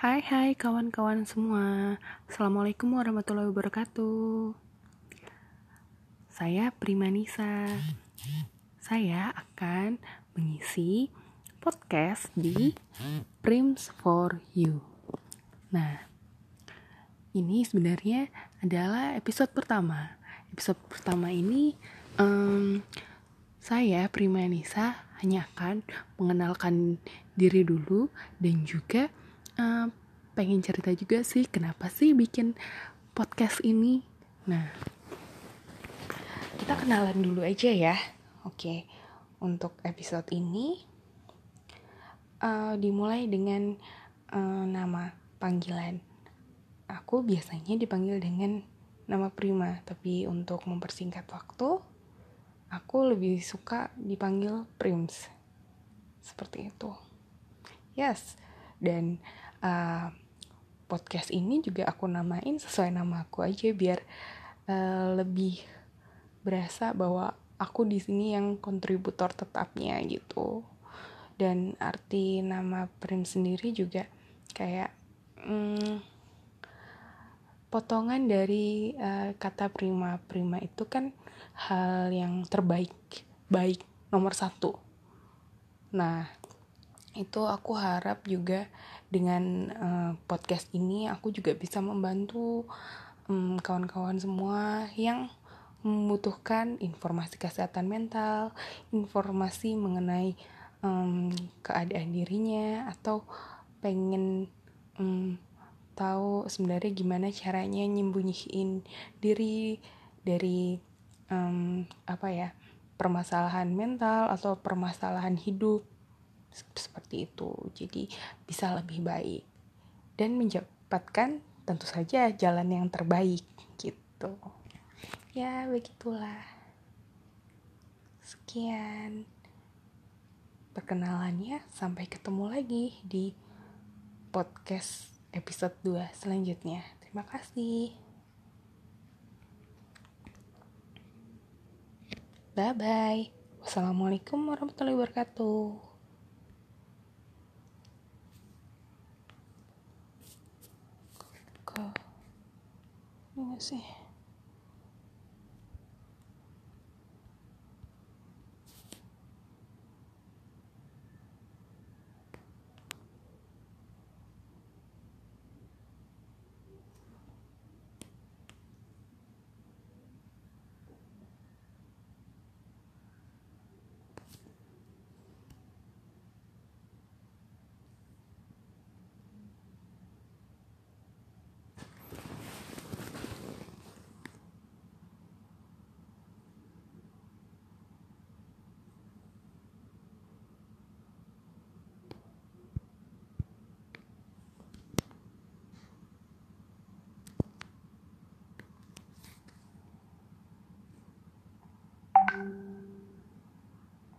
Hai hai kawan-kawan semua. Assalamualaikum warahmatullahi wabarakatuh. Saya Primanisa Saya akan mengisi podcast di Prims for You. Nah ini sebenarnya adalah episode pertama. Episode pertama ini um, Saya Primanisa hanya akan mengenalkan diri dulu dan juga uh, pengen cerita juga sih kenapa sih bikin podcast ini. Nah, kita kenalan dulu aja ya. Oke, untuk episode ini uh, dimulai dengan uh, nama panggilan. Aku biasanya dipanggil dengan nama Prima, tapi untuk mempersingkat waktu, aku lebih suka dipanggil Prims. Seperti itu. Yes, dan uh, podcast ini juga aku namain sesuai nama aku aja biar uh, lebih berasa bahwa aku di sini yang kontributor tetapnya gitu. Dan arti nama Prim sendiri juga kayak hmm, potongan dari uh, kata prima prima itu kan hal yang terbaik baik nomor satu. Nah itu aku harap juga dengan uh, podcast ini aku juga bisa membantu kawan kawan-kawan semua yang membutuhkan informasi kesehatan mental, informasi mengenai um, keadaan dirinya atau pengen um, tahu sebenarnya gimana caranya nyembunyiin diri dari um, apa ya permasalahan mental atau permasalahan hidup seperti itu. Jadi bisa lebih baik. Dan mendapatkan tentu saja jalan yang terbaik gitu. Ya begitulah. Sekian perkenalannya. Sampai ketemu lagi di podcast episode 2 selanjutnya. Terima kasih. Bye bye wassalamualaikum warahmatullahi wabarakatuh gak sih?